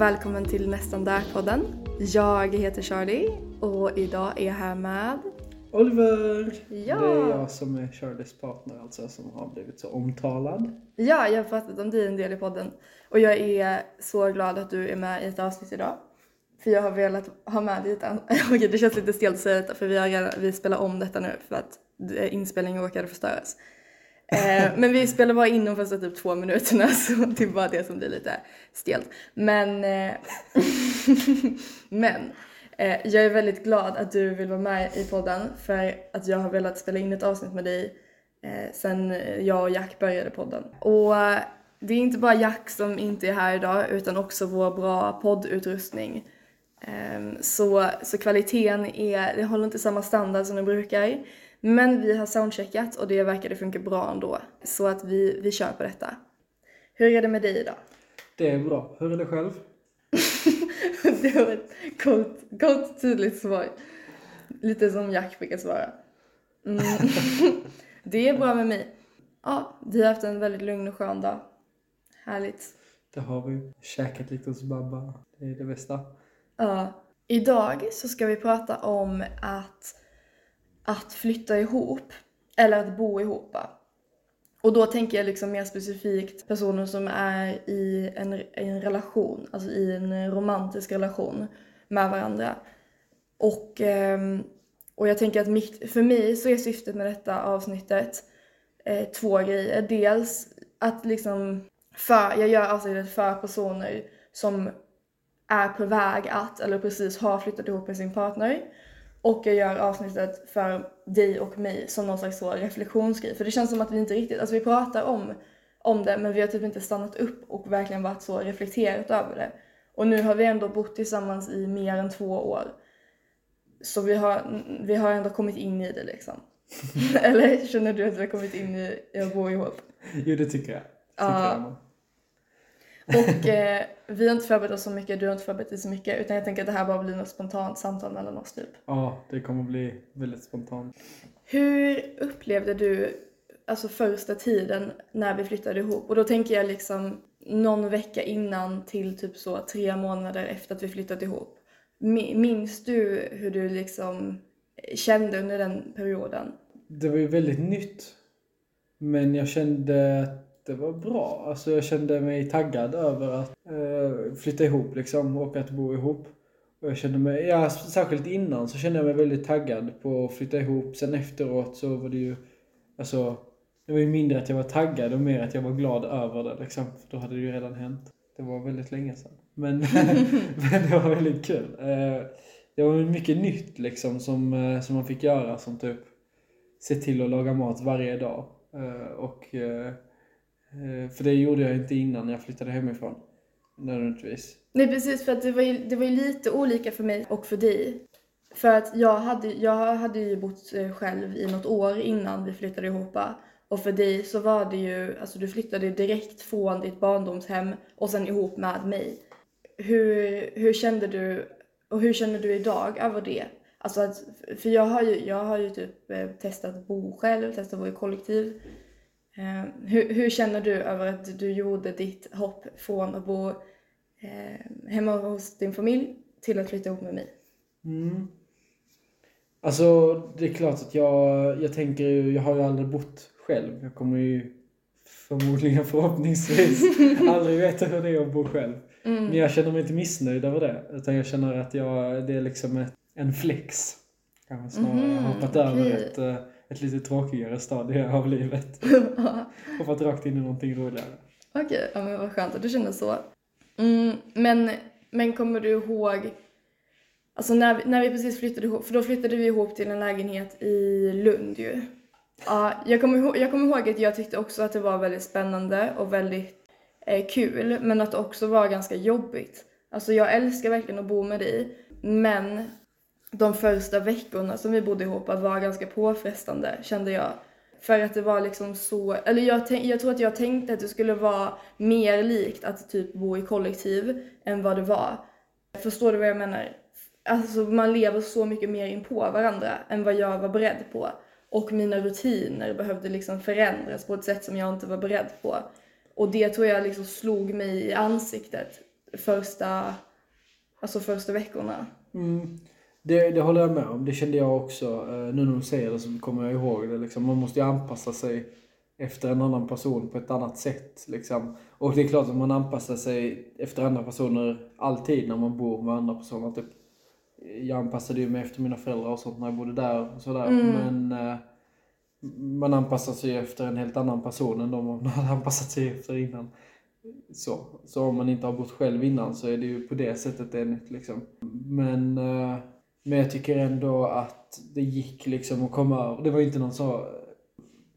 Och välkommen till Nästan Där-podden. Jag heter Charlie och idag är jag här med... Oliver! Ja. Det är jag som är Charlies partner alltså, som har blivit så omtalad. Ja, jag har pratat om dig en del i podden och jag är så glad att du är med i ett avsnitt idag. För jag har velat ha med dig ett Okej, det känns lite stelt att säga detta för vi, har vi spelar om detta nu för att inspelningen råkade förstöras. Eh, men vi spelar bara in de första typ två minuterna så det är bara det som blir lite stelt. Men, eh, men eh, jag är väldigt glad att du vill vara med i podden för att jag har velat spela in ett avsnitt med dig eh, sen jag och Jack började podden. Och eh, det är inte bara Jack som inte är här idag utan också vår bra poddutrustning. Ehm, Så, så kvaliteten är, det håller inte samma standard som det brukar. Men vi har soundcheckat och det verkade funka bra ändå. Så att vi, vi kör på detta. Hur är det med dig idag? Det är bra. Hur är det själv? det var ett kort, kort tydligt svar. Lite som Jack brukar svara. Mm. det är bra med mig. Ja, vi har haft en väldigt lugn och skön dag. Härligt. Det har vi. Käkat lite hos Babba. Det är det bästa. Ja. Idag så ska vi prata om att, att flytta ihop. Eller att bo ihop. Och då tänker jag liksom mer specifikt personer som är i en, i en relation, alltså i en romantisk relation med varandra. Och, ehm, och jag tänker att mitt, för mig så är syftet med detta avsnittet eh, två grejer. Dels att liksom, för, jag gör avsnittet för personer som är på väg att eller precis har flyttat ihop med sin partner. Och jag gör avsnittet för dig och mig som någon slags så reflektionsgrej. För det känns som att vi inte riktigt, alltså vi pratar om, om det men vi har typ inte stannat upp och verkligen varit så reflekterat över det. Och nu har vi ändå bott tillsammans i mer än två år. Så vi har, vi har ändå kommit in i det liksom. Eller känner du att vi har kommit in i, att bo ihop? Jo, det tycker jag. Tycker Ja. jag. Och eh, vi har inte förberett oss så mycket, du har inte förberett dig så mycket. Utan jag tänker att det här bara blir något spontant samtal mellan oss typ. Ja, det kommer bli väldigt spontant. Hur upplevde du alltså första tiden när vi flyttade ihop? Och då tänker jag liksom någon vecka innan till typ så tre månader efter att vi flyttat ihop. Mi- Minns du hur du liksom kände under den perioden? Det var ju väldigt nytt. Men jag kände att det var bra. Alltså jag kände mig taggad över att eh, flytta ihop liksom och att bo ihop. Och jag kände mig, ja särskilt innan så kände jag mig väldigt taggad på att flytta ihop. Sen efteråt så var det ju, alltså det var ju mindre att jag var taggad och mer att jag var glad över det liksom. För då hade det ju redan hänt. Det var väldigt länge sedan. Men, men det var väldigt kul. Eh, det var mycket nytt liksom som, eh, som man fick göra som typ se till att laga mat varje dag. Eh, och, eh, Eh, för det gjorde jag inte innan jag flyttade hemifrån. Nödvändigtvis. Nej precis, för att det var, ju, det var ju lite olika för mig och för dig. För att jag hade, jag hade ju bott eh, själv i något år innan vi flyttade ihop. Och för dig så var det ju, alltså du flyttade direkt från ditt barndomshem och sen ihop med mig. Hur, hur kände du, och hur känner du idag över det? Alltså att, för jag har ju, jag har ju typ eh, testat att bo själv, testat att bo i kollektiv. Eh, hur, hur känner du över att du gjorde ditt hopp från att bo eh, hemma hos din familj till att flytta ihop med mig? Mm. Alltså det är klart att jag, jag tänker ju, jag har ju aldrig bott själv. Jag kommer ju förmodligen förhoppningsvis aldrig veta hur det är att bo själv. Men jag känner mig inte missnöjd över det. Utan jag känner att jag, det är liksom ett, en flex. Kanske snarare. Mhm, jag har hoppat över okej. ett, eh, ett lite tråkigare stadie av livet. hoppat rakt in i någonting roligare. Okej, ja men vad skönt att du känner så. Mm, men, men kommer du ihåg, alltså när, vi- när vi precis flyttade ihop, för då flyttade vi ihop till en lägenhet i Lund ju. Ja, jag kommer, ihåg, jag kommer ihåg att jag tyckte också att det var väldigt spännande och väldigt eh, kul, men att det också var ganska jobbigt. Alltså jag älskar verkligen att bo med dig, men de första veckorna som vi bodde ihop var ganska påfrestande kände jag. För att det var liksom så, eller jag, tänk, jag tror att jag tänkte att det skulle vara mer likt att typ bo i kollektiv än vad det var. Förstår du vad jag menar? Alltså man lever så mycket mer in på varandra än vad jag var beredd på. Och mina rutiner behövde liksom förändras på ett sätt som jag inte var beredd på. Och det tror jag liksom slog mig i ansiktet första, alltså första veckorna. Mm. Det, det håller jag med om. Det kände jag också. Eh, nu när du säger det så kommer jag ihåg det. Liksom. Man måste ju anpassa sig efter en annan person på ett annat sätt. Liksom. Och det är klart att man anpassar sig efter andra personer alltid när man bor med andra personer. Typ, jag anpassade ju mig efter mina föräldrar och sånt när jag bodde där och sådär. Mm. Men eh, man anpassar sig efter en helt annan person än de man hade anpassat sig efter innan. Så, så om man inte har bott själv innan så är det ju på det sättet nytt liksom. Men, eh, men jag tycker ändå att det gick liksom att komma över. Det var inte någon så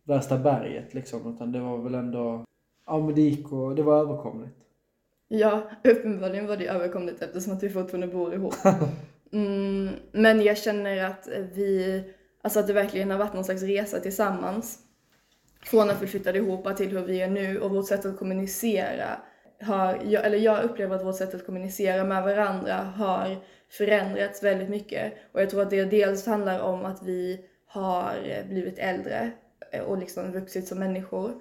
värsta berget liksom utan det var väl ändå, ja men det gick och det var överkomligt. Ja, uppenbarligen var det överkomligt eftersom att vi fortfarande bor ihop. Mm, men jag känner att vi, alltså att det verkligen har varit någon slags resa tillsammans. Från att vi flyttade ihop till hur vi är nu och vårt sätt att kommunicera har, jag, eller jag upplever att vårt sätt att kommunicera med varandra har förändrats väldigt mycket. Och jag tror att det dels handlar om att vi har blivit äldre och liksom vuxit som människor.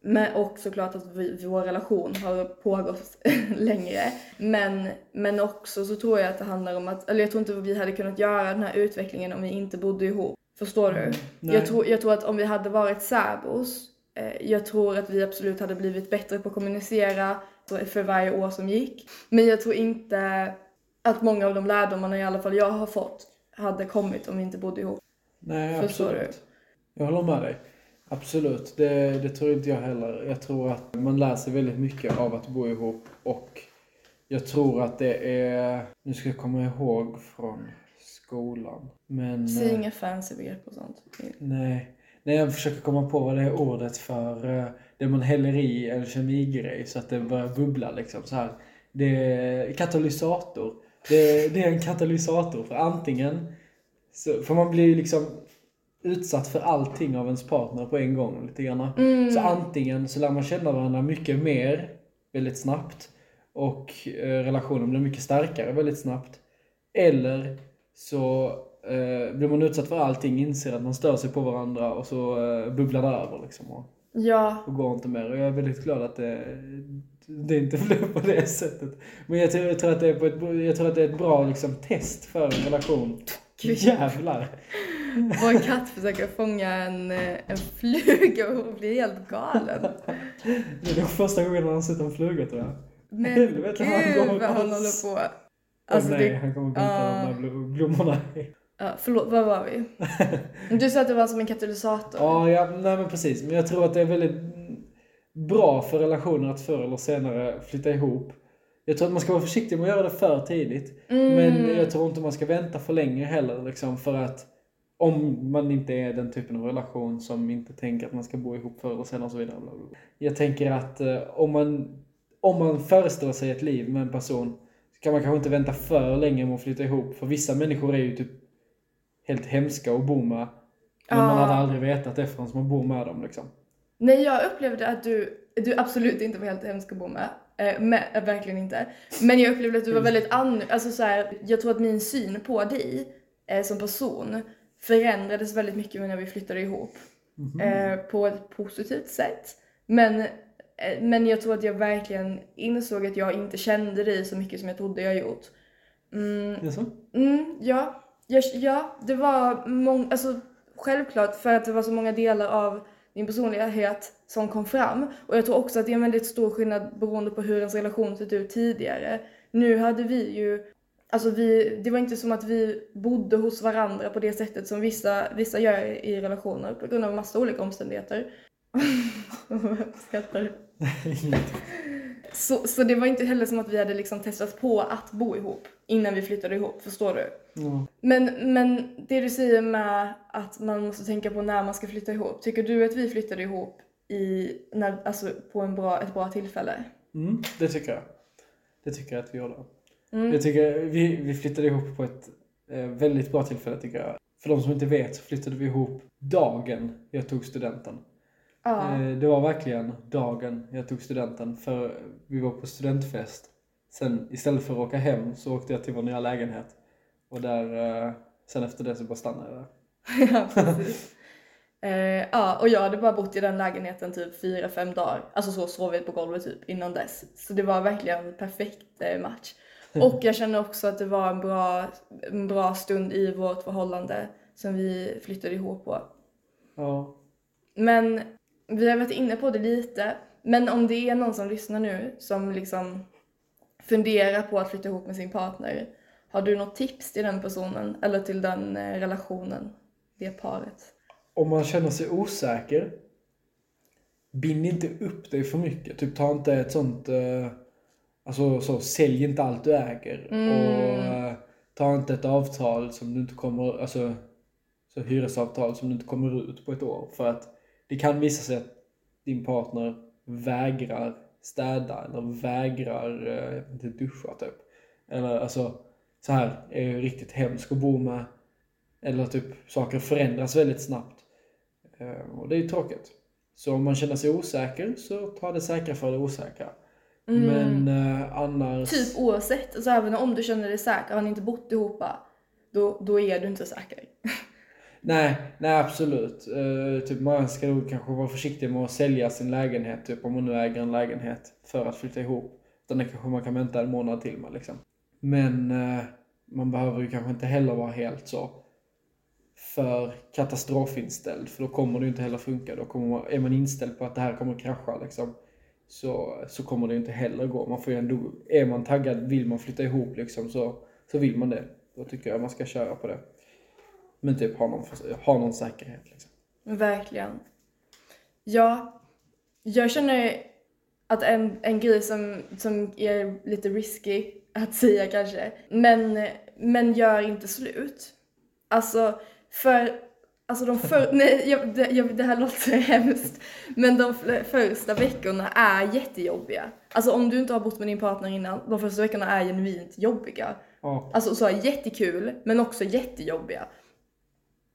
Men och såklart att vi, vår relation har pågått längre. Men, men också så tror jag att det handlar om att, eller jag tror inte vi hade kunnat göra den här utvecklingen om vi inte bodde ihop. Förstår du? Nej. Jag tror, jag tror att om vi hade varit särbos, eh, jag tror att vi absolut hade blivit bättre på att kommunicera för varje år som gick. Men jag tror inte att många av de lärdomarna i alla fall jag har fått hade kommit om vi inte bodde ihop. Nej, Förstår absolut. Jag håller med dig. Absolut, det, det tror inte jag heller. Jag tror att man lär sig väldigt mycket av att bo ihop och jag tror att det är, nu ska jag komma ihåg från skolan. Men... Säg eh, inga fancy begrepp och sånt. Nej. Nej, jag försöker komma på vad det är ordet för eh, det man häller i en kemigrej så att det börjar bubbla liksom så här. Det är katalysator. Det, det är en katalysator för antingen, så, för man blir ju liksom utsatt för allting av ens partner på en gång lite grann. Mm. Så antingen så lär man känna varandra mycket mer väldigt snabbt och eh, relationen blir mycket starkare väldigt snabbt. Eller så eh, blir man utsatt för allting, inser att man stör sig på varandra och så eh, bubblar det över liksom och, Ja, och går inte mer. Och jag är väldigt glad att det, det inte blev på det sättet. Men jag tror, jag tror, att, det är på ett, jag tror att det är ett bra liksom, test för en relation. Gud. Jävlar! vår katt försöker fånga en, eh, en fluga och blir helt galen. Det är nog första gången han har sett en fluga tror jag. Men Helvete, han gud går vad han håller på. Alltså nej, det, han kommer bita Ja. de där blo- blommorna. ja, förlåt, vad var vi? Du sa att det var som en katalysator. Ja, ja, nej men precis. Men jag tror att det är väldigt bra för relationer att förr eller senare flytta ihop. Jag tror att man ska vara försiktig med att göra det för tidigt. Mm. Men jag tror inte man ska vänta för länge heller liksom för att om man inte är den typen av relation som inte tänker att man ska bo ihop förr eller senare och så vidare. Jag tänker att eh, om, man, om man föreställer sig ett liv med en person så kan man kanske inte vänta för länge med att flytta ihop. För vissa människor är ju typ helt hemska att bo med. Men man Ja. hade aldrig vetat det förrän man bor med dem liksom. Nej, jag upplevde att du, du absolut inte var helt hemsk att bo med. Eh, eh, verkligen inte. Men jag upplevde att du var väldigt annorlunda. Alltså så här, jag tror att min syn på dig eh, som person förändrades väldigt mycket när vi flyttade ihop. Eh, på ett positivt sätt. Men, eh, men jag tror att jag verkligen insåg att jag inte kände dig så mycket som jag trodde jag gjort. Mm, Jaså? Mm, ja. Jag, ja, det var många, alltså självklart för att det var så många delar av din personlighet som kom fram. Och jag tror också att det är en väldigt stor skillnad beroende på hur ens relation sett ut tidigare. Nu hade vi ju, alltså vi, det var inte som att vi bodde hos varandra på det sättet som vissa, vissa gör i relationer på grund av massa olika omständigheter. Skrattar? Så, så det var inte heller som att vi hade liksom testat på att bo ihop innan vi flyttade ihop, förstår du? Ja. Men, men det du säger med att man måste tänka på när man ska flytta ihop, tycker du att vi flyttade ihop i, när, alltså på en bra, ett bra tillfälle? Mm, det tycker jag. Det tycker jag att vi gjorde. Mm. Jag tycker vi, vi flyttade ihop på ett eh, väldigt bra tillfälle tycker jag. För de som inte vet så flyttade vi ihop dagen jag tog studenten. Ja. Eh, det var verkligen dagen jag tog studenten för vi var på studentfest. Sen istället för att åka hem så åkte jag till vår nya lägenhet. Och där, eh, sen efter det så bara stannade jag där. ja, precis. Eh, ja, och jag hade bara bott i den lägenheten typ fyra fem dagar. Alltså så sovit på golvet typ innan dess. Så det var verkligen en perfekt eh, match. Och jag känner också att det var en bra, en bra stund i vårt förhållande som vi flyttade ihop på. Ja. Men vi har varit inne på det lite. Men om det är någon som lyssnar nu som liksom funderar på att flytta ihop med sin partner. Har du något tips till den personen eller till den eh, relationen, det paret? Om man känner sig osäker, bind inte upp dig för mycket. Typ ta inte ett sånt, eh, alltså så, sälj inte allt du äger. Mm. Och eh, ta inte ett avtal som du inte kommer, alltså så hyresavtal som du inte kommer ut på ett år. För att det kan visa sig att din partner vägrar städa eller vägrar eh, inte duscha typ. Eller alltså så här är ju riktigt hemskt att bo med. Eller typ saker förändras väldigt snabbt. Eh, och det är ju tråkigt. Så om man känner sig osäker så ta det säkra för det osäkra. Men eh, annars... Typ oavsett, alltså även om du känner dig säker, har ni inte bott ihop, då, då är du inte säker. Nej, nej absolut. Uh, typ man ska nog kanske vara försiktig med att sälja sin lägenhet, typ om man nu äger en lägenhet, för att flytta ihop. Utan det kanske man kan vänta en månad till med liksom. Men uh, man behöver ju kanske inte heller vara helt så för katastrofinställd, för då kommer det ju inte heller funka. Då kommer man, är man inställd på att det här kommer krascha liksom, så, så kommer det ju inte heller gå. Man får ju ändå, är man taggad, vill man flytta ihop liksom, så, så vill man det. Då tycker jag man ska köra på det. Men typ ha någon, ha någon säkerhet liksom. Verkligen. Ja, jag känner att en, en grej som, som är lite risky att säga kanske, men, men gör inte slut. Alltså, för Alltså de för, nej, jag, det, jag, det här låter hemskt, men de första veckorna är jättejobbiga. Alltså om du inte har bott med din partner innan, de första veckorna är genuint jobbiga. Ja. Alltså så jättekul, men också jättejobbiga.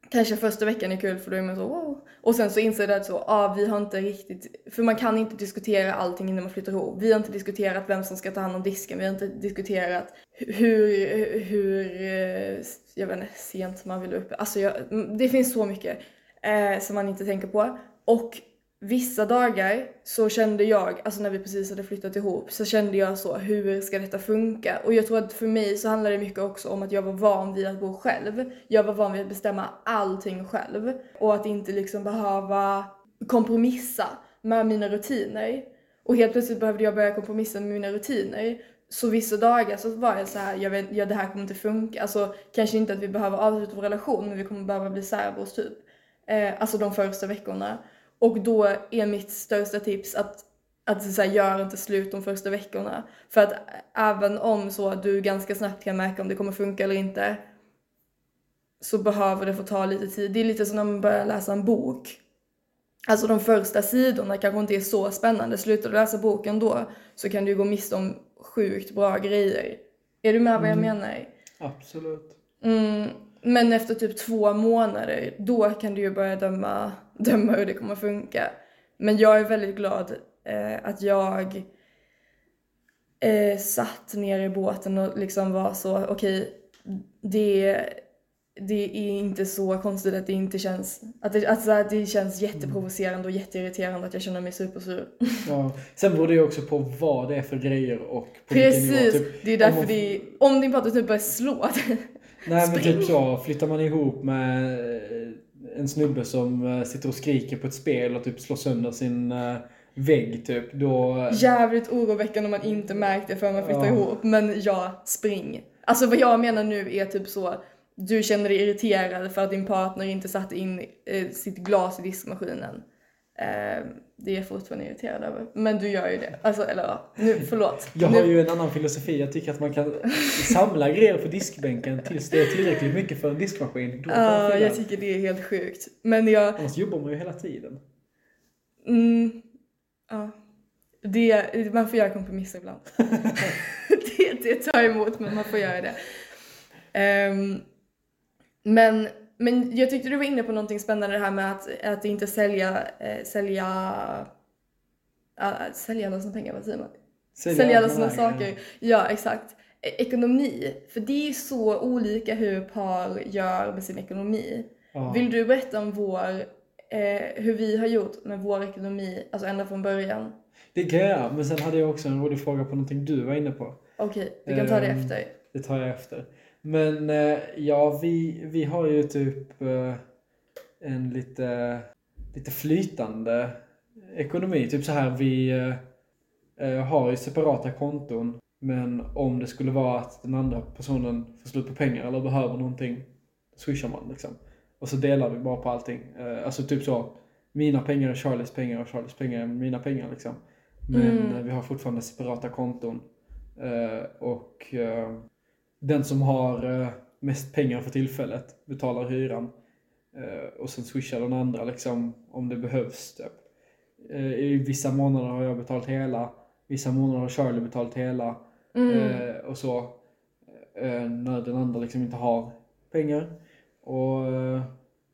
Kanske första veckan är kul för då är man så wow. Och sen så inser det att så, ah, vi har inte riktigt, för man kan inte diskutera allting innan man flyttar ihop. Vi har inte diskuterat vem som ska ta hand om disken, vi har inte diskuterat hur, hur eh, jag vet inte, sent man vill upp. Alltså jag, mm, det finns så mycket eh, som man inte tänker på. Och vissa dagar så kände jag, alltså när vi precis hade flyttat ihop, så kände jag så, hur ska detta funka? Och jag tror att för mig så handlar det mycket också om att jag var van vid att bo själv. Jag var van vid att bestämma allting själv. Och att inte liksom behöva kompromissa med mina rutiner. Och helt plötsligt behövde jag börja kompromissa med mina rutiner. Så vissa dagar så var jag så här, jag vet, ja det här kommer inte funka. Alltså kanske inte att vi behöver avsluta vår relation, men vi kommer behöva bli särbos typ. Eh, alltså de första veckorna. Och då är mitt största tips att, att så här, gör inte slut de första veckorna. För att även om så du ganska snabbt kan märka om det kommer funka eller inte så behöver det få ta lite tid. Det är lite som när man börjar läsa en bok. Alltså de första sidorna kanske inte är så spännande. Slutar du läsa boken då så kan du gå miste om sjukt bra grejer. Är du med vad jag Mm. menar? Absolut. Mm, men efter typ två månader, då kan du ju börja döma, döma hur det kommer funka. Men jag är väldigt glad eh, att jag eh, satt ner i båten och liksom var så, okej, det, det är inte så konstigt att det inte känns, att det, alltså, att det känns jätteprovocerande och jätteirriterande att jag känner mig supersur. Ja. Sen beror det ju också på vad det är för grejer och på vilken nivå. Precis, Typ, det är därför man- det om din partner typ börjar slå. Nej men typ så, flyttar man ihop med eh, en snubbe som eh, sitter och skriker på ett spel och typ slår sönder sin eh, vägg typ, då... Jävligt oroväckande om man inte märkt det förrän man flyttar Ja. ihop. Men ja, spring. Alltså vad jag menar nu är typ så, du känner dig irriterad för att din partner inte satte in eh, sitt glas i diskmaskinen. Eh, det är jag fortfarande irriterad över. Men du gör ju det. Alltså, eller ja, nu, förlåt. Jag nu, har ju en annan filosofi. Jag tycker att man kan samla grejer på diskbänken tills det är tillräckligt mycket för en diskmaskin. Ja, fylla. jag tycker det är helt sjukt. Men jag, Annars jobbar man ju hela tiden. Mm, ja. Det, man får göra kompromisser ibland. det, det tar emot, men man får göra det. Ehm, men, men jag tyckte du var inne på någonting spännande det här med att, att inte sälja, eh, sälja, uh, sälja alla sina pengar, vad säger man? Sälja, alla sina saker. Ja, exakt. E- Ekonomi. För det är så olika hur par gör med sin ekonomi. Ja. Vill du berätta om vår eh, hur vi har gjort med vår ekonomi, alltså ända från början. Det kan jag göra, men sen hade jag också en rolig fråga på någonting du var inne på. Okej, vi kan ta det Ehm, efter. Det tar jag efter. Men eh, ja, vi, vi har ju typ eh, en lite, lite flytande ekonomi. Typ så här, vi eh, har ju separata konton. Men om det skulle vara att den andra personen får slut på pengar eller behöver någonting, swishar man liksom. Och så delar vi bara på allting. Alltså typ så, mina pengar är Charlies pengar och Charlies pengar är mina pengar liksom. Men Mm. vi har fortfarande separata konton. Och den som har eh, mest pengar för tillfället betalar hyran. Eh, och sen swishar den andra liksom om det behövs. Typ. Eh, I vissa månader har jag betalat hela. Vissa månader har Charlie betalat hela. Mm. Och så. När den andra liksom inte har pengar. Och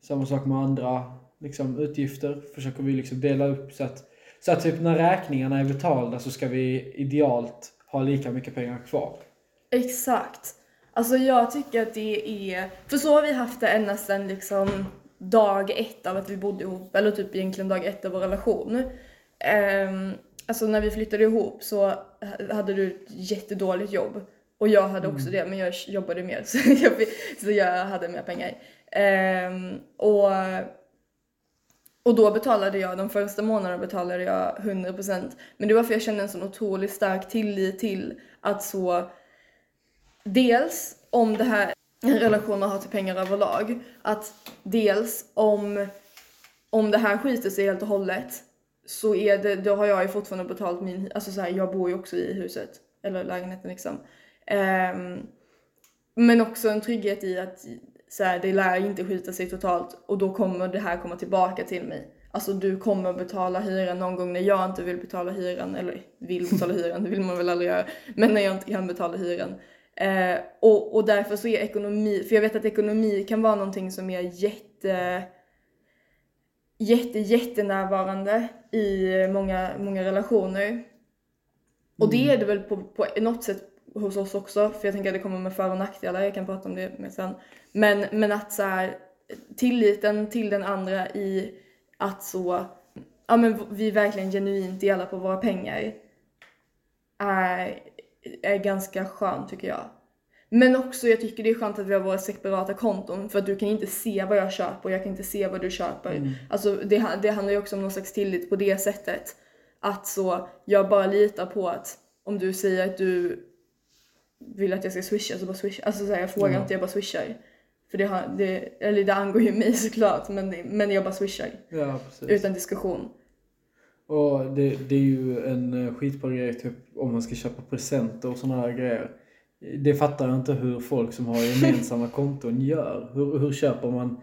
samma sak med andra liksom, utgifter. Försöker vi liksom dela upp så att, så att typ när räkningarna är betalda så ska vi idealt ha lika mycket pengar kvar. Exakt. Alltså jag tycker att det är, för så har vi haft det ända sedan liksom dag ett av att vi bodde ihop, eller typ egentligen dag ett av vår relation. Um, alltså när vi flyttade ihop så hade du ett jättedåligt jobb. Och jag hade också det, men jag jobbade mer så jag, så jag hade mer pengar. Ehm, och, och då betalade jag, de första månaderna betalade jag 100% Men det var för jag kände en sån otroligt stark tillit till att så dels om det här relationen har till pengar överlag, att dels om, om det här skiter sig helt och hållet så är det, då har jag ju fortfarande betalt min, alltså så här, jag bor ju också i huset, eller lägenheten liksom. Um, men också en trygghet i att så här, det lär inte skita sig totalt och då kommer det här komma tillbaka till mig. Alltså du kommer betala hyran någon gång när jag inte vill betala hyran, eller vill betala hyran, det vill man väl aldrig göra, men när jag inte kan betala hyran. Eh, och, och därför så är ekonomi, för jag vet att ekonomi kan vara någonting som är jätte jätte, jättenärvarande i många, många relationer. Och det är det väl på, på något sätt hos oss också, för jag tänker att det kommer med för och nackdelar, jag kan prata om det mer sen. Men, men att så här, tilliten till den andra i att så, ja men vi verkligen genuint delar på våra pengar är, är ganska skönt tycker jag. Men också jag tycker det är skönt att vi har våra separata konton för att du kan inte se vad jag köper och jag kan inte se vad du köper. Alltså det, det handlar ju också om någon slags tillit på det sättet. Att så, jag bara litar på att om du säger att du vill att jag ska swisha så bara swisha. Alltså så här, jag frågar Ja. inte, jag bara swishar. För det, har, det, eller det angår ju mig såklart men, men jag bara swishar. Ja, precis. Utan diskussion. Och det, det är ju en eh, skitbra grej typ om man ska köpa presenter och sådana här grejer. Det fattar jag inte hur folk som har gemensamma konton gör. Hur, hur köper man?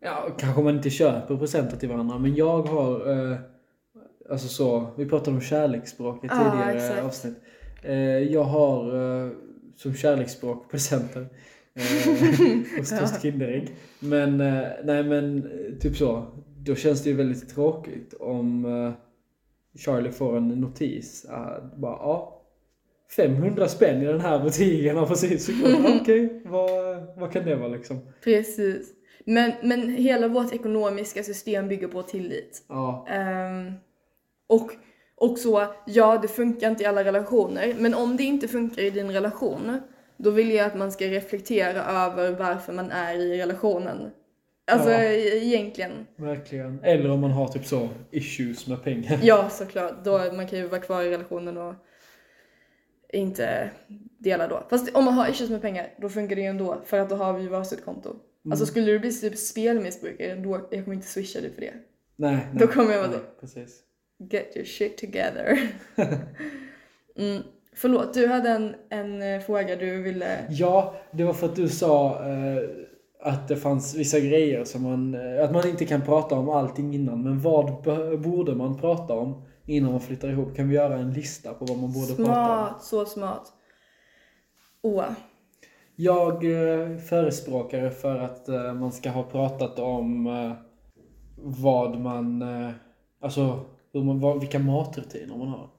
Ja, kanske man inte köper presenter till varandra men jag har eh, Alltså så, vi pratade om kärleksspråk i tidigare exakt. avsnitt. Eh, jag har eh, som kärleksspråk presenter. Eh, och störst Kinderägg. Men, eh, nej men eh, typ så. Då känns det ju väldigt tråkigt om eh, Charlie får en notis. Uh, bara, ja. 500 spänn i den här butiken har precis. Okej, vad, vad kan det vara liksom? Precis. Men, men hela vårt ekonomiska system bygger på tillit. Ja, Ehm, och, och så, ja det funkar inte i alla relationer, men om det inte funkar i din relation, då vill jag att man ska reflektera över varför man är i relationen. Alltså Ja. e- egentligen. verkligen. Eller om man har typ så issues med pengar. Ja såklart, då, man kan ju vara kvar i relationen och inte dela då. Fast om man har issues med pengar, då funkar det ju ändå, för att då har vi varsitt konto. Alltså skulle du bli typ spelmissbrukare, då jag kommer inte swisha dig för det. Nej, nej. Då kommer jag vara nej. Precis. Get your shit together. mm. Förlåt, du hade en, en eh, fråga du ville... Ja, det var för att du sa eh, att det fanns vissa grejer som man, eh, att man inte kan prata om allting innan. Men vad borde man prata om innan man flyttar ihop? Kan vi göra en lista på vad man borde prata om? Smart, så smart. Åh. Jag eh, förespråkar för att eh, man ska ha pratat om vad man, alltså hur man, vad, vilka matrutiner man har.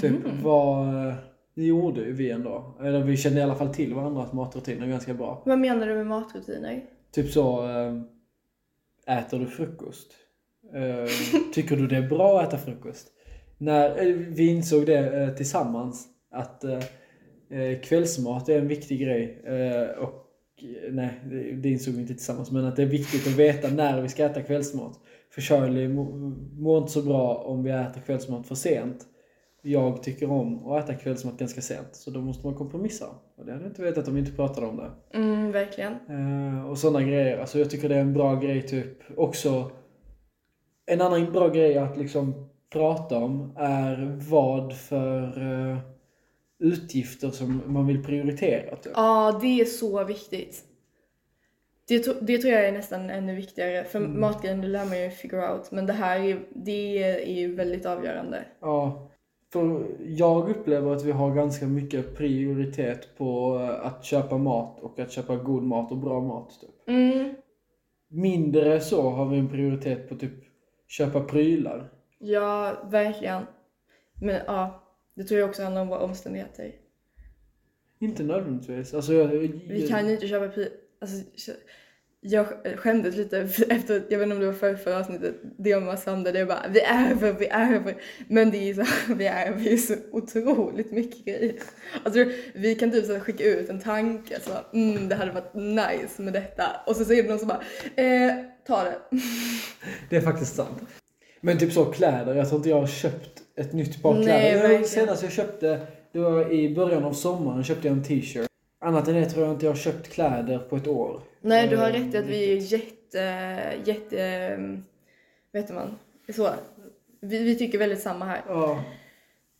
Typ vad, eh, det gjorde ju vi ändå. Eller vi kände i alla fall till varandras matrutiner ganska bra. Vad menar du med matrutiner? Typ så, eh, äter du frukost? Eh, tycker du det är bra att äta frukost? När eh, vi insåg det eh, tillsammans att eh, kvällsmat är en viktig grej. Och nej, det, insåg vi inte tillsammans. Men att det är viktigt att veta när vi ska äta kvällsmat. För Charlie må- mår inte så bra om vi äter kvällsmat för sent. Jag tycker om att äta kvällsmat ganska sent. Så då måste man kompromissa. Och det hade jag inte vetat om vi inte pratade om det. Mm, verkligen. Eh, och sådana grejer. Alltså jag tycker det är en bra grej typ. Också en annan bra grej att liksom prata om är vad för eh, utgifter som man vill prioritera. Typ. Ja, det är så viktigt. Det, tro- det tror jag är nästan ännu viktigare. För Mm. matgrejen, det lär man ju figure out. Men det här är, det är ju väldigt avgörande. Ja, för jag upplever att vi har ganska mycket prioritet på att köpa mat och att köpa god mat och bra mat. Typ. Mm. Mindre så har vi en prioritet på typ köpa prylar. Ja, verkligen. Men ja, det tror jag också handlar om våra omständigheter. Inte nödvändigtvis. Alltså, jag, Vi kan ju inte köpa pri... Alltså, jag sk- skämdes lite efter, jag vet inte om det var för förra avsnittet, det om Sandra, det är bara vi ärver, vi ärver. Men det är ju så, vi ärver ju så otroligt mycket grejer. Alltså vi kan typ så skicka ut en tanke så bara, mm det hade varit nice med detta. Och så säger det någon som bara, eh, ta det. Det är faktiskt sant. Men typ så kläder, jag tror inte jag har köpt ett nytt par Nej, kläder. Jag- verkligen. Senast jag köpte, det var i början av sommaren, köpte jag en t-shirt. Annat än det tror jag inte jag har köpt kläder på ett år. Nej du har Eh, rätt i att vi är jätte, jätte, vet man, så. Vi, vi tycker väldigt samma här. Ja.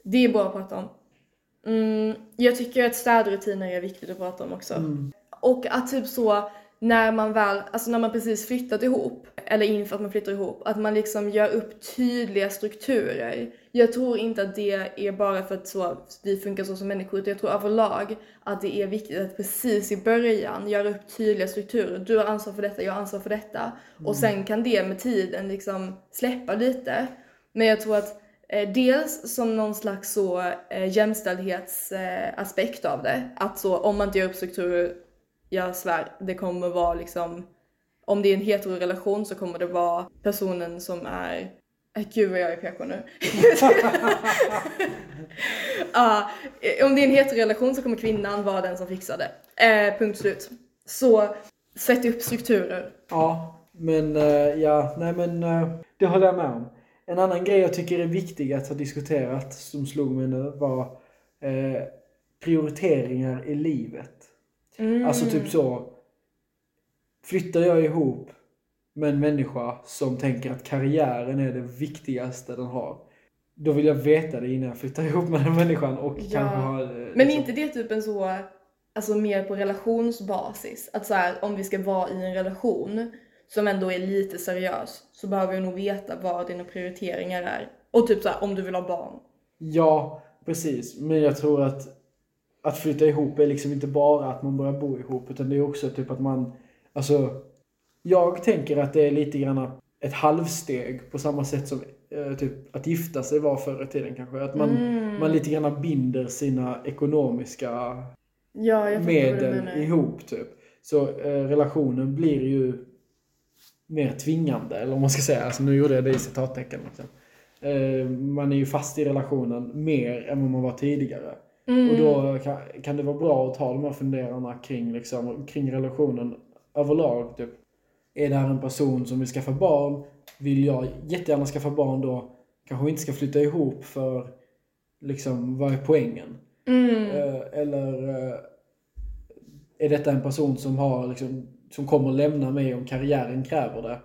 Det är bra att prata om. Mm, jag tycker att städrutiner är viktigt att prata om också. Mm. Och att typ så när man väl, alltså när man precis flyttat ihop, eller inför att man flyttar ihop, att man liksom gör upp tydliga strukturer. Jag tror inte att det är bara för att så, vi funkar så som människor, utan jag tror överlag att det är viktigt att precis i början göra upp tydliga strukturer. Du har ansvar för detta, jag har ansvar för detta. Och sen kan det med tiden liksom släppa lite. Men jag tror att Eh, dels som någon slags så eh, jämställdhetsaspekt eh, av det. Att så om man inte gör upp strukturer, jag svär, det kommer vara liksom om det är en heterorelation så kommer det vara personen som är äh, Gud vad jag är PK nu. uh, om det är en heterorelation så kommer kvinnan vara den som fixar det. Eh, punkt slut. Så sätt upp strukturer. Ja, men uh, ja, nej men uh, det håller jag med om. En annan grej jag tycker är viktig att ha diskuterat som slog mig nu var prioriteringar i livet. Mm. Alltså typ så. Flyttar jag ihop med en människa som tänker att karriären är det viktigaste den har. Då vill jag veta det innan jag flyttar ihop med den människan och Ja. kanske ha... eh, Men liksom- är inte det typ en så, alltså mer på relationsbasis? Att så här, om vi ska vara i en relation som ändå är lite seriös så behöver vi nog veta vad dina prioriteringar är. Och typ så här, om du vill ha barn. Ja, precis. Men jag tror att att flytta ihop är liksom inte bara att man börjar bo ihop utan det är också typ att man, alltså jag tänker att det är lite grann ett halvsteg på samma sätt som eh, typ att gifta sig var förr i tiden kanske. Att man, Mm. man lite grann binder sina ekonomiska Ja, medel ihop typ. Så eh, relationen blir ju mer tvingande, eller om man ska säga. Alltså nu gjorde jag det i citattecken. Liksom. Eh, man är ju fast i relationen mer än vad man var tidigare. Mm. Och då kan, kan det vara bra att ta de här funderarna kring, liksom, kring relationen överlag. Typ. Är det här en person som vill skaffa barn? Vill jag jättegärna skaffa barn då? Kanske vi inte ska flytta ihop för liksom, vad är poängen? Mm. Eh, eller eh, är detta en person som, har, liksom, som kommer lämna mig om karriären kräver det?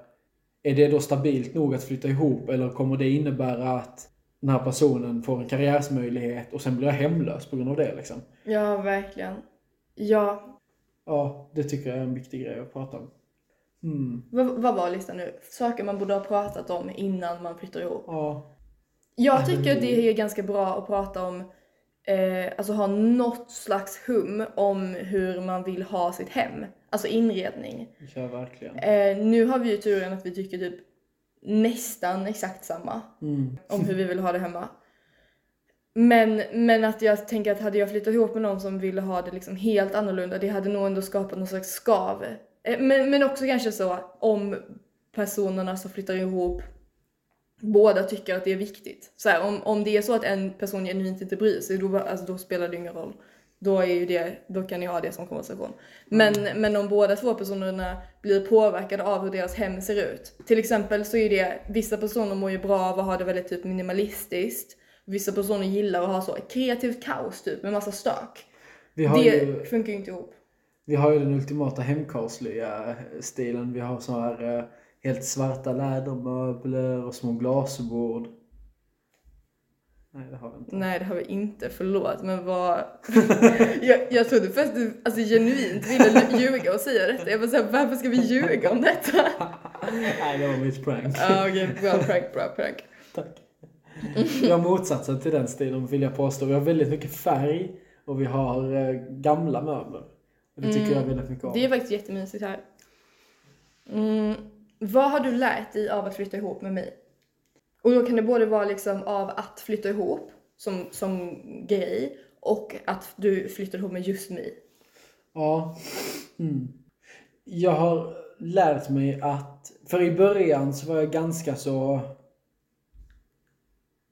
Är det då stabilt nog att flytta ihop eller kommer det innebära att den här personen får en karriärsmöjlighet och sen blir jag hemlös på grund av det liksom? Ja, verkligen. Ja. Ja, det tycker jag är en viktig grej att prata om. Mm. Vad, var listan nu? Saker man borde ha pratat om innan man flyttar ihop. Ja. Jag tycker det är ganska bra att prata om, eh, alltså ha något slags hum om hur man vill ha sitt hem. Alltså inredning. Ja, verkligen. Eh, nu har vi ju turen att vi tycker typ nästan exakt samma Mm. om hur vi vill ha det hemma. Men, men att jag tänker att hade jag flyttat ihop med någon som ville ha det liksom helt annorlunda, det hade nog ändå skapat någon slags skav. Eh, men, men också kanske så om personerna som flyttar ihop båda tycker att det är viktigt. Så här, om, om det är så att en person genuint inte bryr sig, då, alltså, då spelar det ingen roll. Då, är ju det, då kan ni ha det som konversation. Men, men om båda två personerna blir påverkade av hur deras hem ser ut. Till exempel så är det, vissa personer mår ju bra av att ha det väldigt typ minimalistiskt. Vissa personer gillar att ha så kreativt kaos typ med massa stök. Det ju, funkar ju inte ihop. vi har ju den ultimata hemkarsliga stilen. Vi har så här eh, helt svarta lädermöbler och små glasbord. Nej, det har vi inte. Nej det har vi inte, förlåt men vad... jag, jag trodde först du alltså, genuint ville ljuga och säga detta. Jag var såhär, varför ska vi ljuga om detta? Nej, det var mitt prank. Ja okej, bra prank, bra prank. Tack. Vi har motsatsen till den stilen vill jag påstå. Vi har väldigt mycket färg och vi har eh, gamla möbler. Det tycker jag väldigt mycket om. Det är faktiskt jättemysigt här. Mm, vad har du lärt dig av att flytta ihop med mig? Och då kan det både vara liksom av att flytta ihop som, som grej och att du flyttar ihop med just mig. Ja. Mm. Jag har lärt mig att, för i början så var jag ganska så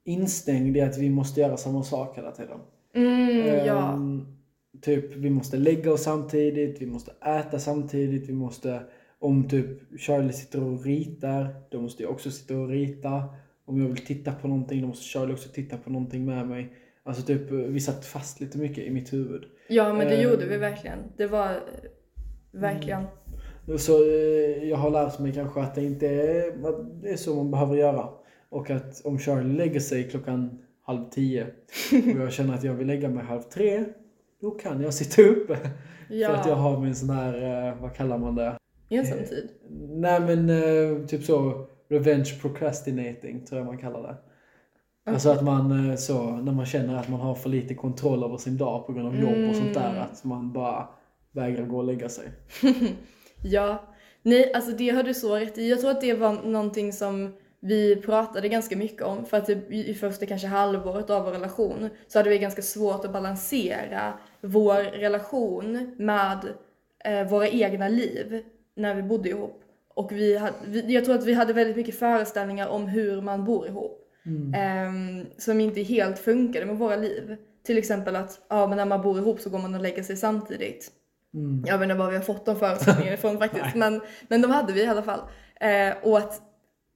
instängd i att vi måste göra samma sak hela tiden. Mm, ja. Ehm, Typ, vi måste lägga oss samtidigt, vi måste äta samtidigt, vi måste... Om typ Charlie sitter och ritar, då måste jag också sitta och rita. Om jag vill titta på någonting, då måste Charlie också titta på någonting med mig. Alltså typ, vi satt fast lite mycket i mitt huvud. Ja men det Ehm. gjorde vi verkligen. Det var eh, verkligen. Så eh, jag har lärt mig kanske att det inte är, att det är så man behöver göra. Och att om Charlie lägger sig klockan halv tio och jag känner att jag vill lägga mig halv tre, då kan jag sitta uppe. Ja, För att jag har min sån här, eh, vad kallar man det? ensamtid. Nej men eh, typ så, revenge procrastinating tror jag man kallar det. Alltså att man eh, så, när man känner att man har för lite kontroll över sin dag på grund av jobb och sånt där, att man bara vägrar gå och lägga sig. Ja, nej alltså det har du så rätt i. Jag tror att det var någonting som vi pratade ganska mycket om för att typ i i första kanske halvåret av vår relation så hade vi ganska svårt att balansera vår relation med eh, våra egna liv när vi bodde ihop. Och vi hade, vi, jag tror att vi hade väldigt mycket föreställningar om hur man bor ihop. ehm, som inte helt funkade med våra liv. Till exempel att ja, men när man bor ihop så går man och lägger sig samtidigt. Mm. Jag vet inte var vi har fått de föreställningarna ifrån faktiskt, men, men de hade vi i alla fall. Eh, och att,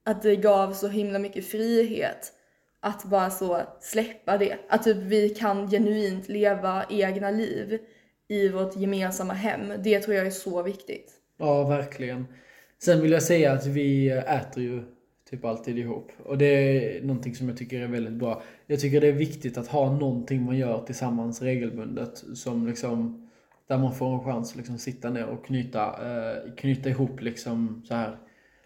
att det gav så himla mycket frihet att bara så släppa det. Att typ vi kan genuint leva egna liv i vårt gemensamma hem. Det tror jag är så viktigt. Ja, verkligen. Sen vill jag säga att vi äter ju typ alltid ihop. Och det är någonting som jag tycker är väldigt bra. Jag tycker det är viktigt att ha någonting man gör tillsammans regelbundet. Som liksom, där man får en chans att liksom sitta ner och knyta, eh, knyta ihop liksom så här.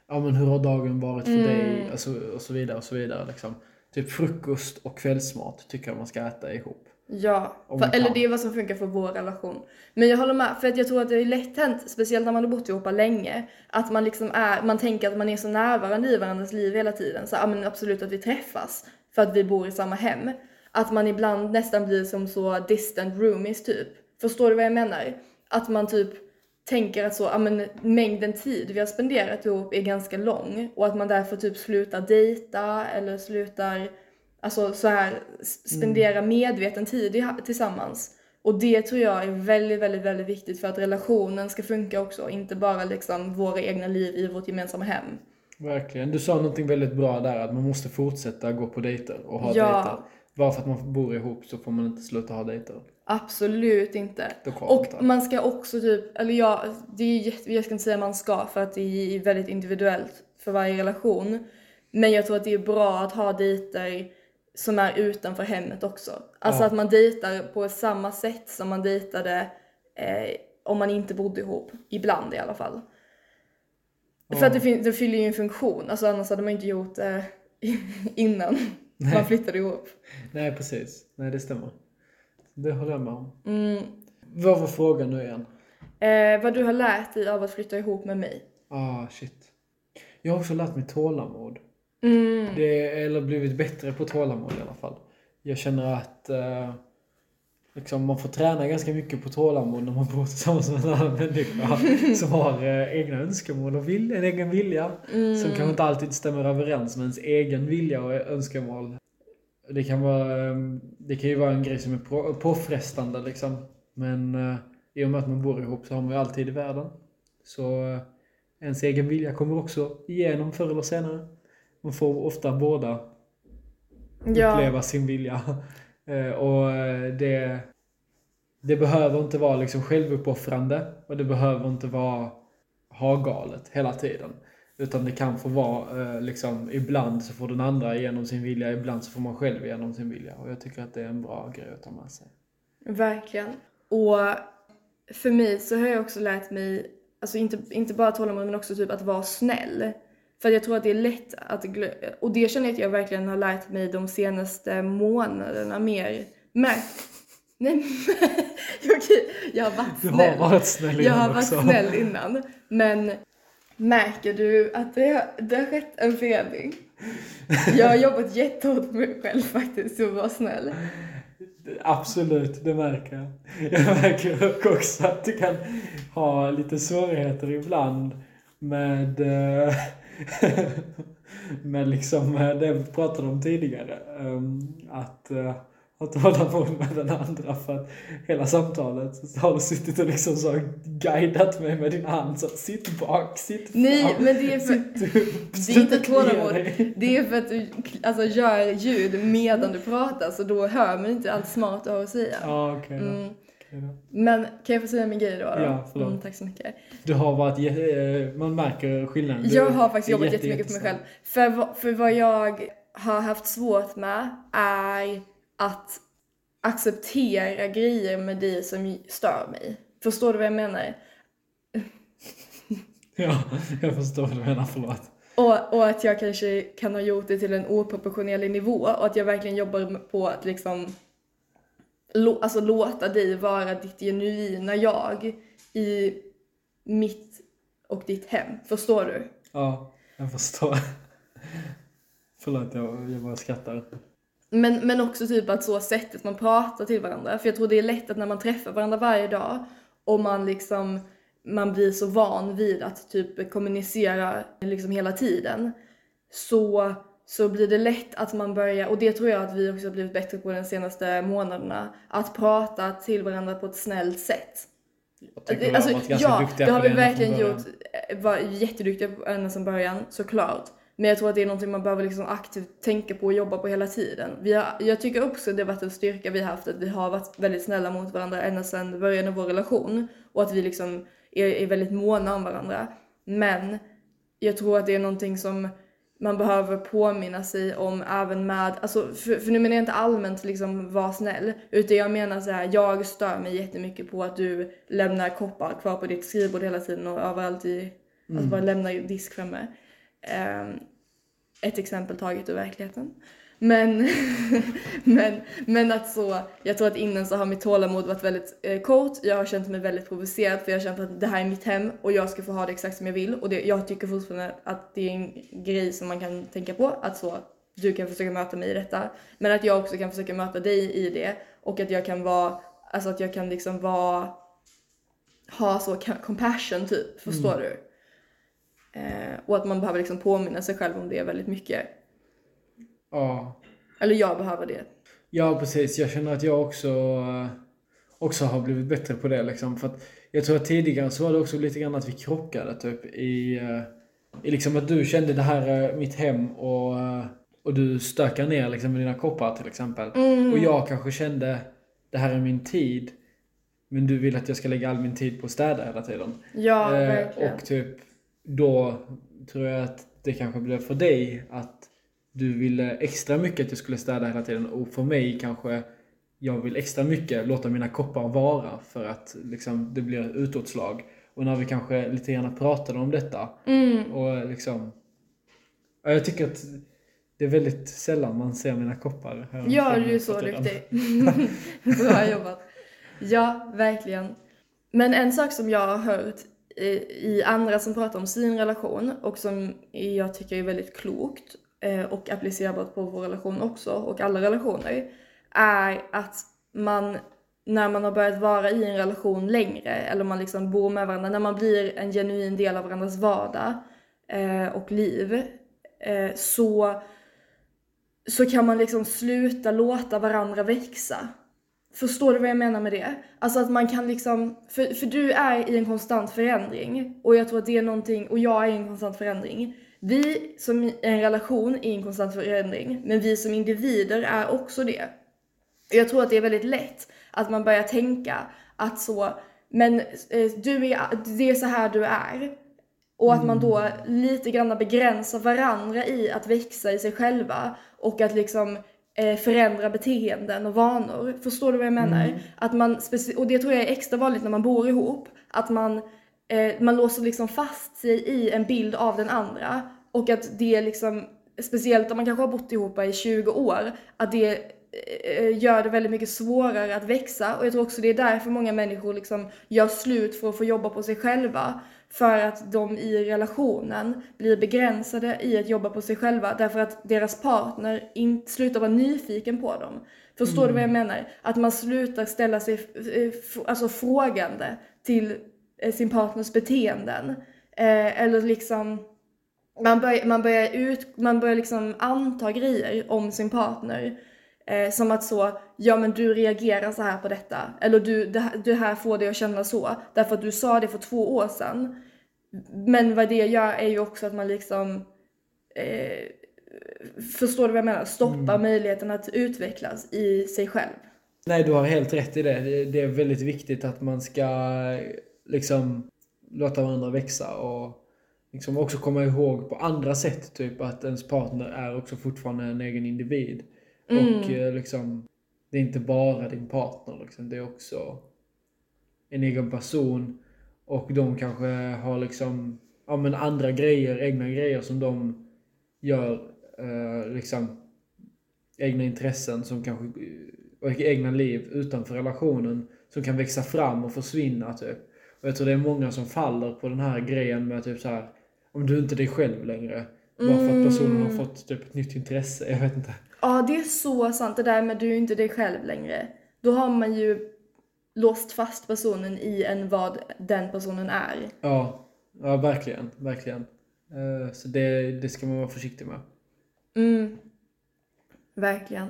Ja men hur har dagen varit för dig? Alltså, och så vidare och så vidare liksom. Typ frukost och kvällsmat tycker jag man ska äta ihop. Ja, för, eller det är vad som funkar för vår relation. Men jag håller med, för att jag tror att det är lätt hänt, speciellt när man har bott ihop länge, att man liksom är, man tänker att man är så närvarande i varandras liv hela tiden. Så ja men absolut att vi träffas för att vi bor i samma hem. Att man ibland nästan blir som så distant roomies typ. Förstår du vad jag menar? Att man typ tänker att så, ja men mängden tid vi har spenderat ihop är ganska lång och att man därför typ slutar dejta eller slutar Alltså så här s- spendera medveten tid tillsammans. Och det tror jag är väldigt, väldigt, väldigt viktigt för att relationen ska funka också. Inte bara liksom våra egna liv i vårt gemensamma hem. Verkligen. Du sa någonting väldigt bra där, att man måste fortsätta gå på dejter och ha Ja. dejter. Bara för att man bor ihop så får man inte sluta ha dejter. Absolut inte. Och man ska också typ, eller ja, det är jag ska inte säga man ska för att det är väldigt individuellt för varje relation. Men jag tror att det är bra att ha dejter som är utanför hemmet också. Alltså Ja. att man dejtar på samma sätt som man dejtade eh, om man inte bodde ihop. Ibland i alla fall. För att det, det fyller ju en funktion, alltså annars hade man inte gjort det innan man flyttade ihop. Nej, precis. Nej, det stämmer. Det håller jag med om. Mm. Vad var frågan nu igen? Eh, vad du har lärt dig av att flytta ihop med mig. Ah, shit. Jag har också lärt mig tålamod. Mm. Det, eller blivit bättre på tålamod i alla fall. Jag känner att... eh, liksom, man får träna ganska mycket på tålamod när man bor tillsammans med en annan människa som har eh, egna önskemål och vill, en egen vilja. Mm. Som kanske inte alltid stämmer överens med ens egen vilja och önskemål. Det kan, vara, eh, det kan ju vara en grej som är på- påfrestande liksom. Men eh, i och med att man bor ihop så har man ju alltid i världen. Så eh, ens egen vilja kommer också igenom förr eller senare. Man får ofta båda Ja. uppleva sin vilja. Eh, och eh, det, det behöver inte vara liksom självuppoffrande och det behöver inte vara ha-galet hela tiden. Utan det kan få vara eh, liksom, ibland så får den andra igenom sin vilja, ibland så får man själv igenom sin vilja. Och jag tycker att det är en bra grej att ta med sig. Verkligen. Och för mig så har jag också lärt mig, alltså inte, inte bara tålamod men också typ att vara snäll. För jag tror att det är lätt att och det känner jag att jag verkligen har lärt mig de senaste månaderna mer. Men, nej men, okej, jag har varit Du snäll. har varit snäll Jag innan har varit också. snäll innan. Men märker du att det har, det har skett en förändring? Jag har jobbat jättehårt med mig själv faktiskt att vara snäll. Absolut, det märker jag. Jag märker också att du kan ha lite svårigheter ibland med, eh, med liksom eh, det vi pratade om tidigare. ehm, Att, eh, att hålla med den andra för att hela samtalet så har du suttit och liksom så guidat mig med din hand så sitt bak, sitt fram, Nej, men det är för- sitt upp, Det är inte tålamod. Det är för att du alltså, gör ljud medan du pratar så då hör man inte allt smart du har att säga. Okej då. Mm. Men kan jag få säga min grej då? då? Ja, förlåt. Mm, tack så mycket. Du har varit, eh, man märker skillnaden. Du Jag har faktiskt jobbat jätte- jättemycket på mig själv. För, för vad jag har haft svårt med är att acceptera grejer med dig som stör mig. Förstår du vad jag menar? Ja, jag förstår vad du menar, förlåt. Och, och att jag kanske kan ha gjort det till en oproportionerlig nivå och att jag verkligen jobbar på att liksom alltså låta dig vara ditt genuina jag i mitt och ditt hem. Förstår du? Ja, jag förstår. Förlåt, jag, jag bara skrattar. Men, men också typ att så sättet man pratar till varandra. För jag tror det är lätt att när man träffar varandra varje dag och man liksom man blir så van vid att typ kommunicera liksom hela tiden så, så blir det lätt att man börjar, och det tror jag att vi också har blivit bättre på de senaste månaderna, att prata till varandra på ett snällt sätt. Jag tycker varit ganska ja, duktiga det har vi verkligen gjort. Var jätteduktiga på ända från början, såklart. Men jag tror att det är någonting man behöver liksom aktivt tänka på och jobba på hela tiden. Vi har, jag tycker också att det har varit en styrka vi har haft att vi har varit väldigt snälla mot varandra ända sedan början av vår relation. Och att vi liksom är, är väldigt måna om varandra. Men jag tror att det är någonting som man behöver påminna sig om även med, alltså för, för nu menar jag inte allmänt liksom var snäll, utan jag menar så här, jag stör mig jättemycket på att du lämnar koppar kvar på ditt skrivbord hela tiden och överallt i, alltså bara lämnar disk framme. Ehm, ett exempel taget ur verkligheten. Men, men, men att så, jag tror att innan så har mitt tålamod varit väldigt eh, kort. Jag har känt mig väldigt provocerad för jag har känt att det här är mitt hem och jag ska få ha det exakt som jag vill. Och det, jag tycker fortfarande att det är en grej som man kan tänka på. Att så, du kan försöka möta mig i detta. Men att jag också kan försöka möta dig i det. Och att jag kan vara, alltså att jag kan liksom vara, ha så compassion typ. Förstår du? Eh, och att man behöver liksom påminna sig själv om det väldigt mycket. Ja. Eller jag behöver det. ja, precis. Jag känner att jag också, eh, också har blivit bättre på det. Liksom. För att jag tror att tidigare så var det också lite grann att vi krockade typ i, eh, i liksom att du kände det här är mitt hem och, eh, och du stökar ner liksom med dina koppar till exempel. Mm. Och jag kanske kände det här är min tid. Men du vill att jag ska lägga all min tid på att städa hela tiden. Ja, Eh, verkligen. och typ då tror jag att det kanske blev för dig att du ville extra mycket att jag skulle städa hela tiden och för mig kanske jag vill extra mycket låta mina koppar vara för att liksom, det blir utåtslag. Och när vi kanske lite grann pratade om detta Mm. och liksom ja, jag tycker att det är väldigt sällan man ser mina koppar. här Ja, du är så duktig. Bra jobbat. Ja, verkligen. Men en sak som jag har hört i, andra som pratar om sin relation och som jag tycker är väldigt klokt Eh, och applicerbart på vår relation också och alla relationer är att man när man har börjat vara i en relation längre eller man liksom bor med varandra, när man blir en genuin del av varandras vardag eh, och liv eh, så, så kan man liksom sluta låta varandra växa. Förstår du vad jag menar med det? Alltså att man kan liksom, för, för du är i en konstant förändring och jag tror att det är någonting, och jag är i en konstant förändring. Vi som en relation är i en konstant förändring, men vi som individer är också det. Jag tror att det är väldigt lätt att man börjar tänka att så, men eh, du är, det är så här du är. Och att man då lite grann begränsar varandra i att växa i sig själva och att liksom eh, förändra beteenden och vanor. Förstår du vad jag menar? Mm. Att man, och det tror jag är extra vanligt när man bor ihop, att man, eh, man låser liksom fast sig i en bild av den andra och att det liksom, speciellt om man kanske har bott ihop i 20 år, att det eh, gör det väldigt mycket svårare att växa och jag tror också det är därför många människor liksom gör slut för att få jobba på sig själva. För att de i relationen blir begränsade i att jobba på sig själva därför att deras partner inte slutar vara nyfiken på dem. Förstår du vad jag menar? Att man slutar ställa sig eh, alltså frågande till eh, sin partners beteenden. Eh, eller liksom man börjar, man börjar, ut, man börjar liksom anta grejer om sin partner. Eh, som att så, ja men du reagerar så här på detta. Eller du, det, här- det här får dig att känna så. Därför att du sa det för två år sedan. Men vad det gör är ju också att man liksom eh, Förstår du vad jag menar? Stoppar möjligheten att utvecklas i sig själv. Nej, du har helt rätt i. Det- Det är väldigt viktigt att man ska liksom låta varandra växa och liksom också komma ihåg på andra sätt typ att ens partner är också fortfarande en egen individ. Och eh, liksom, det är inte bara din partner liksom, det är också en egen person. Och de kanske har liksom, ja men andra grejer, egna grejer som de gör, eh, liksom egna intressen som kanske, och egna liv utanför relationen som kan växa fram och försvinna typ. Och jag tror det är många som faller på den här grejen med typ så här om du inte är dig själv längre. Bara för att personen har fått typ ett nytt intresse, jag vet inte. Ja, det är så sant det där med du är inte dig själv längre. Då har man ju låst fast personen i en vad den personen är. Ja, ja verkligen, verkligen. Eh, Så det, det ska man vara försiktig med. Mm. Verkligen.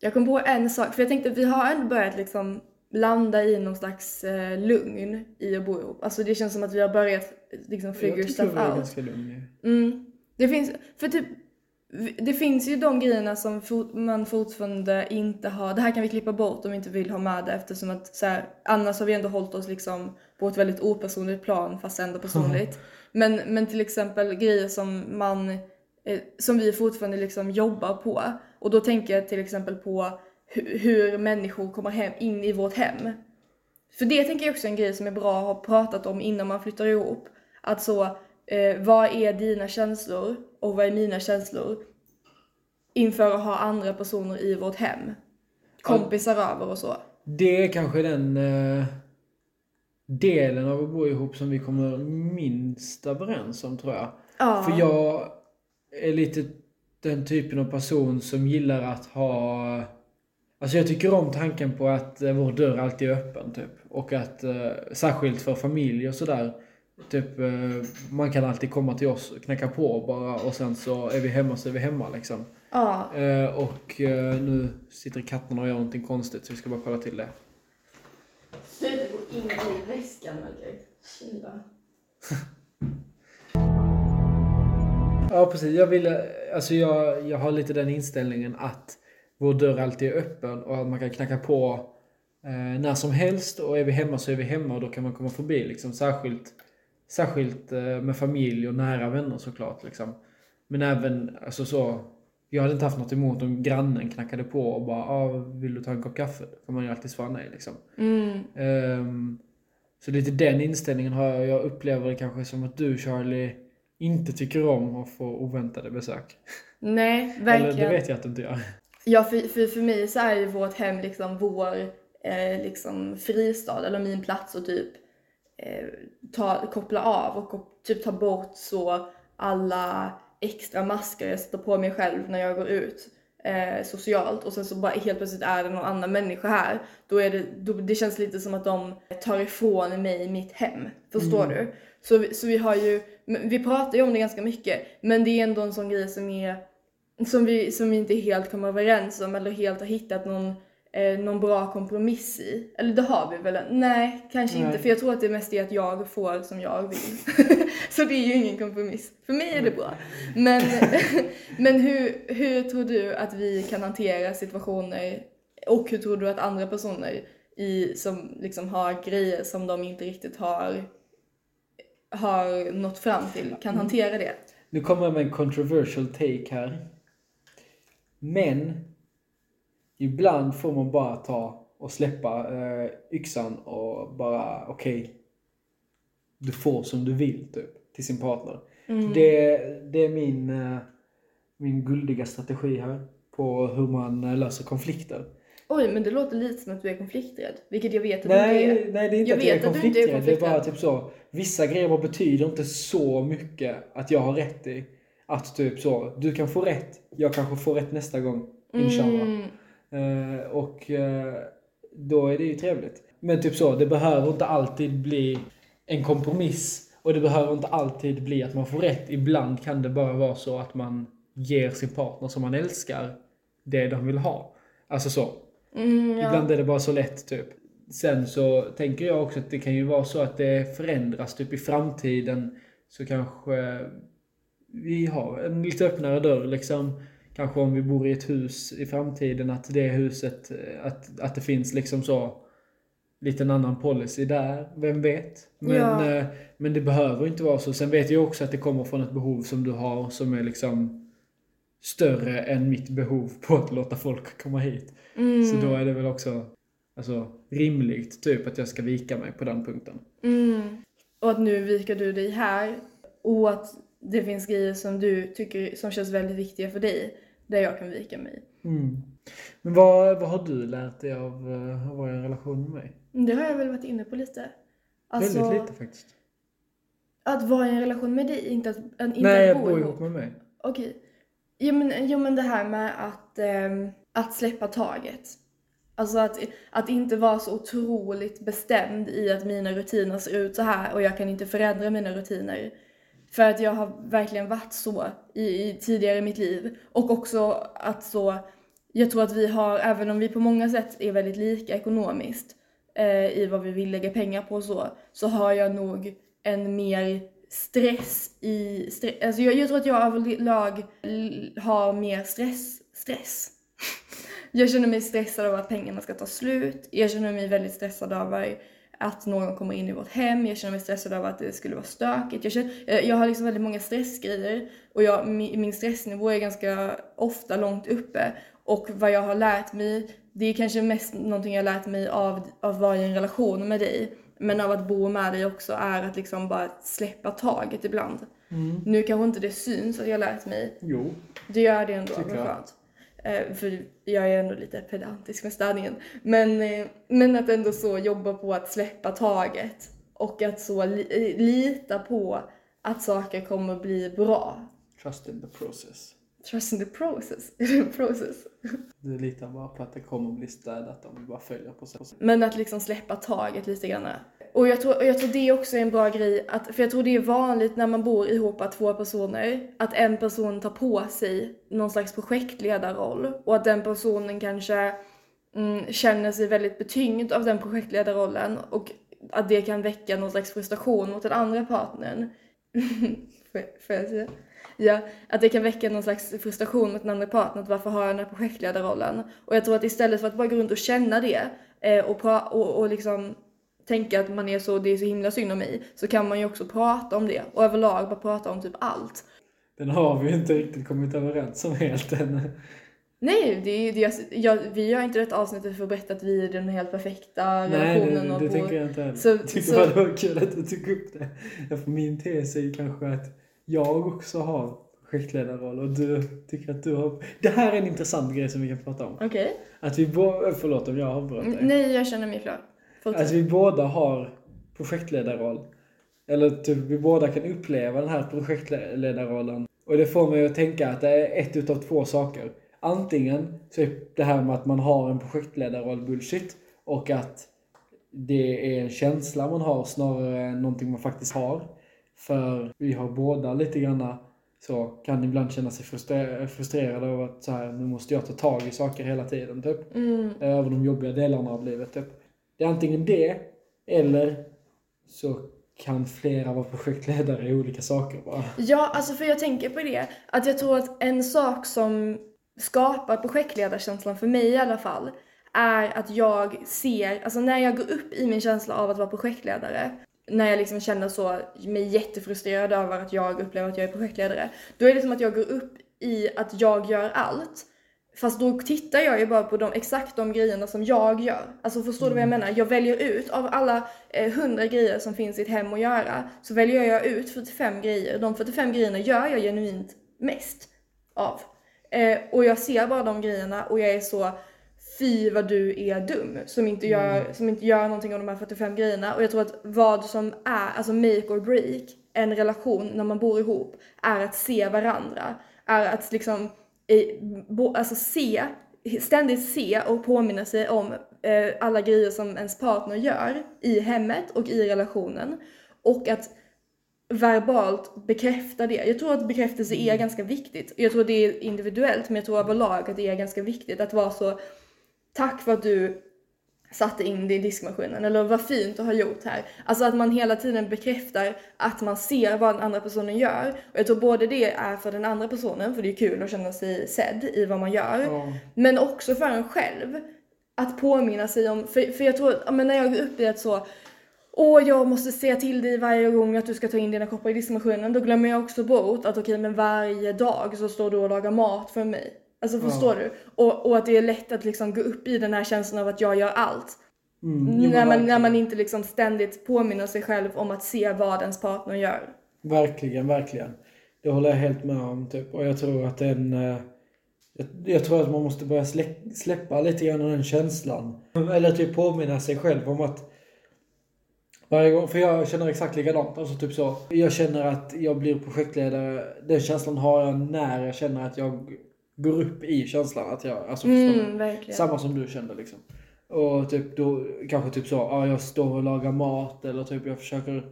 Jag kom på en sak, för jag tänkte vi har ändå börjat liksom landa i någon slags eh, lugn i att bo ihop. Alltså det känns som att vi har börjat liksom figure jag tycker stuff jag är out. ganska lugn. Mm. Det finns, för typ, det finns ju de grejerna som fort, man fortfarande inte har, det här kan vi klippa bort om vi inte vill ha med det eftersom att så här, annars har vi ändå hållit oss liksom på ett väldigt opersonligt plan fast ändå personligt. men, men till exempel grejer som man, eh, som vi fortfarande liksom jobbar på. Och då tänker jag till exempel på hur, hur människor kommer hem, in i vårt hem. För det tänker jag också är en grej som är bra att ha pratat om innan man flyttar ihop. Att så, eh, vad är dina känslor och vad är mina känslor? Inför att ha andra personer i vårt hem. Kompisar över och så. Det är kanske den eh, delen av att bo ihop som vi kommer minst överens om tror jag. Ja. För jag är lite den typen av person som gillar att ha... Alltså jag tycker om tanken på att eh, vår dörr alltid är öppen typ. Och att, eh, särskilt för familj och sådär. Typ, eh, man kan alltid komma till oss och knacka på bara och sen så är vi hemma så är vi hemma liksom. ja. Eh, och eh, nu sitter katterna och gör någonting konstigt så vi ska bara kolla till det. Sluta gå in i väskan Melker. Kyla. Ja, precis. Jag, vill, alltså jag, jag har lite den inställningen att vår dörr alltid är öppen och att man kan knacka på eh, när som helst. Och är vi hemma så är vi hemma och då kan man komma förbi. Liksom. Särskilt, särskilt eh, med familj och nära vänner såklart. Liksom. Men även alltså så. Jag hade inte haft något emot om grannen knackade på och bara ah, “Vill du ta en kopp kaffe?” Då kan man ju alltid svara nej. Liksom. Mm. Ehm, så lite den inställningen har jag. Jag upplever det kanske som att du Charlie inte tycker om att få oväntade besök. Nej, Eller verkligen. det vet jag att du inte gör. Ja, för, för, för mig så är ju vårt hem liksom vår eh, liksom fristad eller min plats att typ eh, ta, koppla av och kop- typ ta bort så alla extra masker jag sätter på mig själv när jag går ut. eh, socialt och sen så bara helt plötsligt är det någon annan människa här. Då är det, då, det känns lite som att de tar ifrån mig mitt hem. Förstår Mm. du? Så, så vi har ju, vi pratar ju om det ganska mycket men det är ändå en sån grej som är som vi, som vi inte helt kommer överens om eller helt har hittat någon, eh, någon bra kompromiss i. Eller det har vi väl? Nej, kanske Nej. inte. För jag tror att det mest är att jag får som jag vill. så det är ju ingen kompromiss. För mig är det bra. Men, men hur, hur tror du att vi kan hantera situationer och hur tror du att andra personer i, som liksom har grejer som de inte riktigt har, har nått fram till kan hantera det? Nu kommer jag med en controversial take här. Men ibland får man bara ta och släppa eh, yxan och bara okej. du får som du vill typ till sin partner. Det, det är min, eh, min guldiga strategi här på hur man eh, löser konflikter. Oj, men det låter lite som att du är konflikträdd. Vilket jag vet att du inte Nej, är. nej, det är inte Jag att jag är vet att du inte är konflikträdd. Det är bara konflikträdd. typ så. Vissa grejer betyder inte så mycket att jag har rätt i. Att typ så, du kan få rätt. Jag kanske får rätt nästa gång. Inshallah. Mm, Eh, och eh, då är det ju trevligt. Men typ så, det behöver inte alltid bli en kompromiss. Och det behöver inte alltid bli att man får rätt. Ibland kan det bara vara så att man ger sin partner som man älskar det de vill ha. Alltså så. mm, ja. Ibland är det bara så lätt typ. Sen så tänker jag också att det kan ju vara så att det förändras typ i framtiden. Så kanske vi har en lite öppnare dörr liksom. Kanske om vi bor i ett hus i framtiden att det huset, eh, att, att det finns liksom så lite en annan policy där. Vem vet? Men, Ja. eh, men det behöver inte vara så. Sen vet jag också att det kommer från ett behov som du har som är liksom större än mitt behov på att låta folk komma hit. Mm, Så då är det väl också alltså, rimligt typ att jag ska vika mig på den punkten. mm. Och att nu viker du dig här. Och att det finns grejer som du tycker som känns väldigt viktiga för dig. Där jag kan vika mig. Men vad, vad har du lärt dig av eh, att vara i en relation med mig? Det har jag väl varit inne på lite. Alltså, Väldigt lite faktiskt. att vara i en relation med dig, inte att, inte Nej, att bo bor ihop. ihop med mig. Okej. Jo men, jo men det här med att, ehm, att släppa taget. Alltså att, att inte vara så otroligt bestämd i att mina rutiner ser ut så här och jag kan inte förändra mina rutiner. För att jag har verkligen varit så i, i tidigare i mitt liv. Och också att så, jag tror att vi har, även om vi på många sätt är väldigt lika ekonomiskt eh, i vad vi vill lägga pengar på och så, så har jag nog en mer stress i, stre- alltså jag, jag tror att jag överlag har mer stress, stress. Jag känner mig stressad av att pengarna ska ta slut. Jag känner mig väldigt stressad över att någon kommer in i vårt hem. Jag känner mig stressad över att det skulle vara stökigt. Jag, känner, jag, jag har liksom väldigt många stressgrejer och jag, min, stressnivå är ganska ofta långt uppe. Och vad jag har lärt mig, det är kanske mest någonting jag har lärt mig av, av att vara i en relation med dig. Men av att bo med dig också är att liksom bara släppa taget ibland. Nu kanske inte det syns att jag har lärt mig Jo. det gör det ändå, vad skönt. Eh, för jag är ändå lite pedantisk med städningen. Men, eh, men att ändå så jobba på att släppa taget. Och att så li- lita på att saker kommer bli bra. Trust in the process. Trust in the process. Är det en process? Du litar bara på att det kommer bli städat om vi bara följer processen. Men att liksom släppa taget lite grann. Och jag tror, jag tror det också är en bra grej, att, för jag tror det är vanligt när man bor ihop att två personer, att en person tar på sig någon slags projektledarroll och att den personen kanske mm, känner sig väldigt betyngd av den projektledarrollen och att det kan väcka någon slags frustration mot den andra partnern. får, får jag säga? Ja, att det kan väcka någon slags frustration mot den andra partnern, att varför har jag den här projektledarrollen? Och jag tror att istället för att bara gå runt och känna det eh, och, pra- och, och liksom tänka att man är så, det är så himla synd om mig, så kan man ju också prata om det och överlag bara prata om typ allt. Den har vi ju inte riktigt kommit överens om helt än. Nej, det, är- det, är- jag, vi gör inte detta avsnittet för att berätta att vi är den helt perfekta Nej, relationen det, och det på- tänker jag inte heller. så- jag tyckte bara det var kul att du tog upp det. För min tes är ju kanske att jag också har projektledarroll och du tycker att du har... Det här är en intressant grej som vi kan prata om. Okej. Att vi båda... Förlåt om jag avbröt dig. Nej, jag känner mig klar. Att vi båda har projektledarroll. Eller typ vi båda kan uppleva den här projektledarrollen. Och det får mig att tänka att det är ett utav två saker. antingen så är det här med att man har en projektledarroll bullshit och att det är en känsla man har snarare än någonting man faktiskt har. För vi har båda lite granna så kan ibland känna sig frustre- frustrerade över att så här, nu måste jag ta tag i saker hela tiden typ. Mm. Över de jobbiga delarna av livet typ. Det är antingen det eller så kan flera vara projektledare i olika saker bara. Ja, alltså för jag tänker på det, att jag tror att en sak som skapar projektledarkänslan för mig i alla fall, är att jag ser, alltså när jag går upp i min känsla av att vara projektledare, när jag liksom känner så, mig jättefrustrerad över att jag upplever att jag är projektledare, då är det som att jag går upp i att jag gör allt. Fast då tittar jag ju bara på de, exakt de grejerna som jag gör. Alltså förstår du vad jag menar? Jag väljer ut, av alla eh, 100 grejer som finns i ett hem att göra, så väljer jag ut 45 grejer. De 45 grejerna gör jag genuint mest av. Eh, och jag ser bara de grejerna och jag är så, fy vad du är dum som inte, gör, som inte gör någonting av de här 45 grejerna. Och jag tror att vad som är, alltså make or break, en relation när man bor ihop, är att se varandra. Är att liksom, eh, alltså se, ständigt se och påminna sig om eh, alla grejer som ens partner gör i hemmet och i relationen. Och att verbalt bekräfta det. Jag tror att bekräftelse är ganska viktigt. Jag tror det är individuellt men jag tror överlag att det är ganska viktigt att vara så tack för att du satte in det i diskmaskinen eller vad fint du har gjort här. Alltså att man hela tiden bekräftar att man ser vad den andra personen gör. Och jag tror både det är för den andra personen, för det är kul att känna sig sedd i vad man gör. Ja. Men också för en själv. Att påminna sig om, för, för jag tror att men när jag går upp i att så Åh, jag måste säga till dig varje gång att du ska ta in dina koppar i diskmaskinen. Då glömmer jag också bort att okej, men varje dag så står du och lagar mat för mig. Alltså förstår du? Och, och att det är lätt att liksom gå upp i den här känslan av att jag gör allt. Mm, jo, när, man, verkligen. när man inte liksom ständigt påminner sig själv om att se vad ens partner gör. Verkligen, verkligen. Det håller jag helt med om. Typ. Och jag tror att den... eh, Jag, jag tror att man måste börja slä, släppa lite grann den känslan. Eller typ påminna sig själv om att varje gång, för jag känner exakt likadant. Alltså typ så. Jag känner att jag blir projektledare. Den känslan har jag när jag känner att jag går upp i känslan. Att jag, alltså? Mm. Samma som du kände liksom. Och typ då, kanske typ så, ja jag står och lagar mat eller typ jag försöker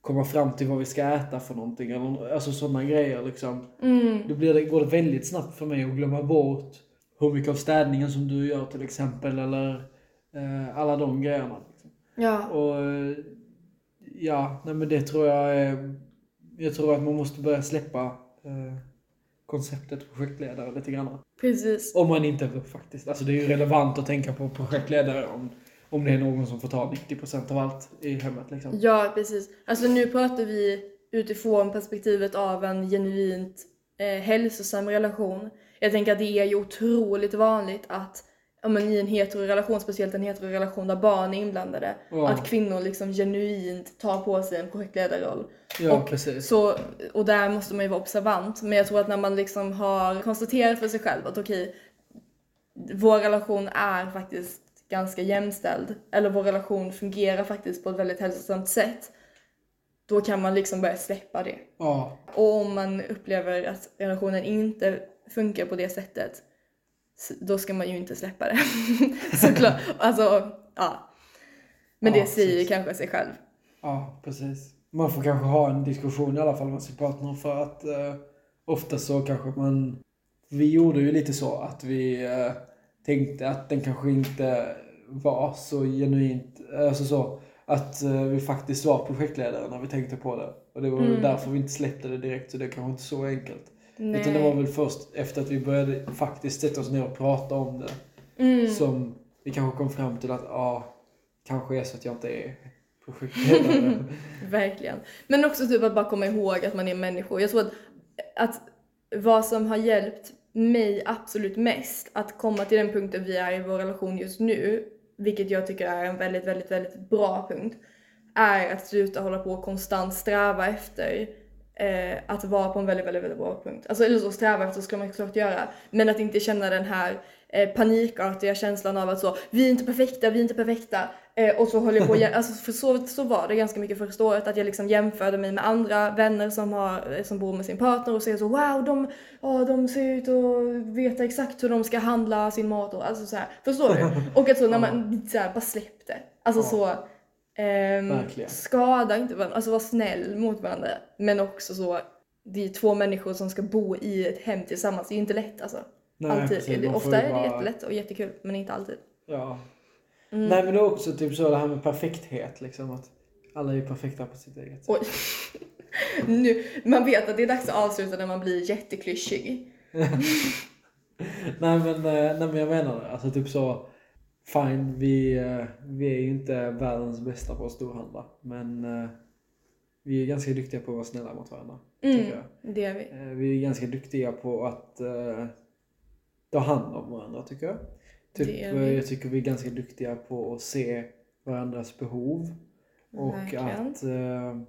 komma fram till vad vi ska äta för någonting. Eller, alltså sådana grejer liksom. Mm, Då blir det, går det väldigt snabbt för mig att glömma bort hur mycket av städningen som du gör till exempel. Eller eh, alla de grejerna. Liksom. ja. Och ja, nej men det tror jag är, Jag tror att man måste börja släppa eh, konceptet projektledare lite grann. Precis. Om man inte faktiskt, alltså det är ju relevant att tänka på projektledare om, om det är någon som får ta 90% av allt i hemmet liksom. Ja, precis. Alltså nu pratar vi utifrån perspektivet av en genuint eh, hälsosam relation. Jag tänker att det är ju otroligt vanligt att ja, men i en heterorelation, speciellt en heterorelation där barn är inblandade, Ja. att kvinnor liksom genuint tar på sig en projektledarroll. Ja, och, precis. Så, och där måste man ju vara observant. Men jag tror att när man liksom har konstaterat för sig själv att okej, vår relation är faktiskt ganska jämställd, eller vår relation fungerar faktiskt på ett väldigt hälsosamt sätt, då kan man liksom börja släppa det. Ja, Och om man upplever att relationen inte funkar på det sättet, då ska man ju inte släppa det. Såklart. Alltså, ja. Men Ja, det säger precis. kanske sig själv. ja, precis. Man får kanske ha en diskussion i alla fall med sin partner för att eh, ofta så kanske man... Vi gjorde ju lite så att vi eh, tänkte att den kanske inte var så genuint, alltså så, att eh, vi faktiskt var projektledare när vi tänkte på det. Och det var Mm. därför vi inte släppte det direkt, så det är kanske inte så enkelt. Nej. Utan det var väl först efter att vi började faktiskt sätta oss ner och prata om det Mm. som vi kanske kom fram till att ja, kanske är så att jag inte är projektledare. Verkligen. Men också typ att bara komma ihåg att man är människor. Jag tror att, att vad som har hjälpt mig absolut mest att komma till den punkten vi är i vår relation just nu, vilket jag tycker är en väldigt, väldigt, väldigt bra punkt, är att sluta hålla på och konstant sträva efter eh, att vara på en väldigt, väldigt, väldigt bra punkt. Alltså eller så sträva efter ska man såklart göra, men att inte känna den här eh, panikartiga känslan av att så, vi är inte perfekta, vi är inte perfekta. Eh, och så håller jag på, alltså för så, så var det ganska mycket första året, att jag liksom jämförde mig med andra vänner som, har, eh, som bor med sin partner och säger så wow, de, ja, de ser ut att veta exakt hur de ska handla sin mat och alltså så här, förstår du? Och att så när man så här, bara släppte, alltså så Verkligen. skada inte varandra, alltså var snäll mot varandra. Men också så, det är två människor som ska bo i ett hem tillsammans, det är ju inte lätt alltså. Nej, alltid. precis, Ofta är det jättelätt och jättekul, men inte alltid. Ja. Mm. Nej men det är också typ så det här med perfekthet liksom. Att alla är ju perfekta på sitt eget sätt. Oj. nu, man vet att det är dags att avsluta när man blir jätteklyschig. nej, men, eh, nej men jag menar det. Alltså typ så. Fine, vi, eh, vi är ju inte världens bästa på att storhandla. Men eh, vi är ganska duktiga på att vara snälla mot varandra. Mm, jag. det är vi. Eh, Vi är ganska duktiga på att eh, ta hand om varandra tycker jag. Typ, jag tycker vi är ganska duktiga på att se varandras behov. Och Verkligen. att... Eh,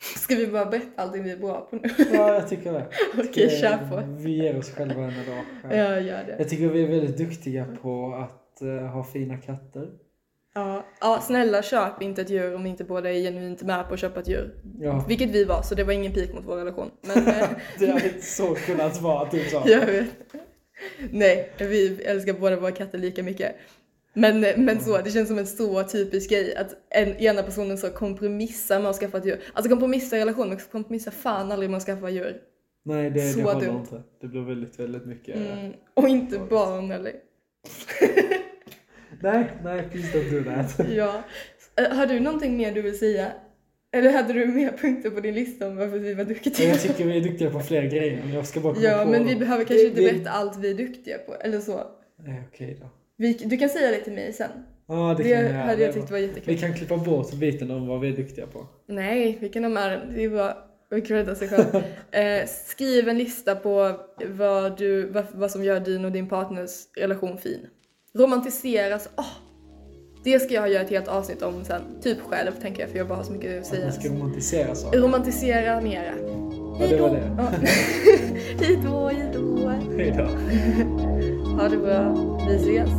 Ska vi bara berätta allting vi är bra på nu? ja, jag tycker det. Okej, Eh, kör på. Vi ger oss själva en här. Ja, gör det. Jag tycker vi är väldigt duktiga på att eh, ha fina katter. Ja. ja, snälla köp inte ett djur om inte båda är genuint med på att köpa ett djur. Ja, Vilket vi var, så det var ingen pik mot vår relation. Men eh, det hade så kunnat vara typ så. jag vet. Nej, vi älskar båda våra katter lika mycket. Men, men så, det känns som en så typisk grej att en, ena personen så kompromissar med att skaffa ett djur. Alltså kompromissa i relation, men kompromissar fan aldrig med att skaffa djur. Nej, det, Så det håller dumt. inte. Det blir väldigt, väldigt mycket. Mm. Och inte barn eller? Nej, nej, please don't do that. Ja. Eh, Har du någonting mer du vill säga? Eller hade du mer punkter på din lista om varför vi var duktiga? Jag tycker vi är duktiga på fler grejer, men jag ska bara komma Ja, på men vi behöver kanske inte Vi- berätta allt vi är duktiga på, eller så. Nej, okej då. Vi, du kan säga det till mig sen. Ja, det, Det, kan jag hade göra. jag tyckt var jättekul. Vi kan klippa bort biten om vad vi är duktiga på. Nej, vi kan ha med den. Det är bara att credda sig själv. eh, skriv en lista på vad, du, vad, vad som gör din och din partners relation fin. Romantiseras. Åh! det ska jag göra ett helt avsnitt om sen. Typ själv tänker jag, för jag bara har så mycket att Att säga. man ska romantisera saker. Romantisera mera. Ja, det var det. Ja. Hejdå, hejdå. Hej då. Ha det bra. Vi ses.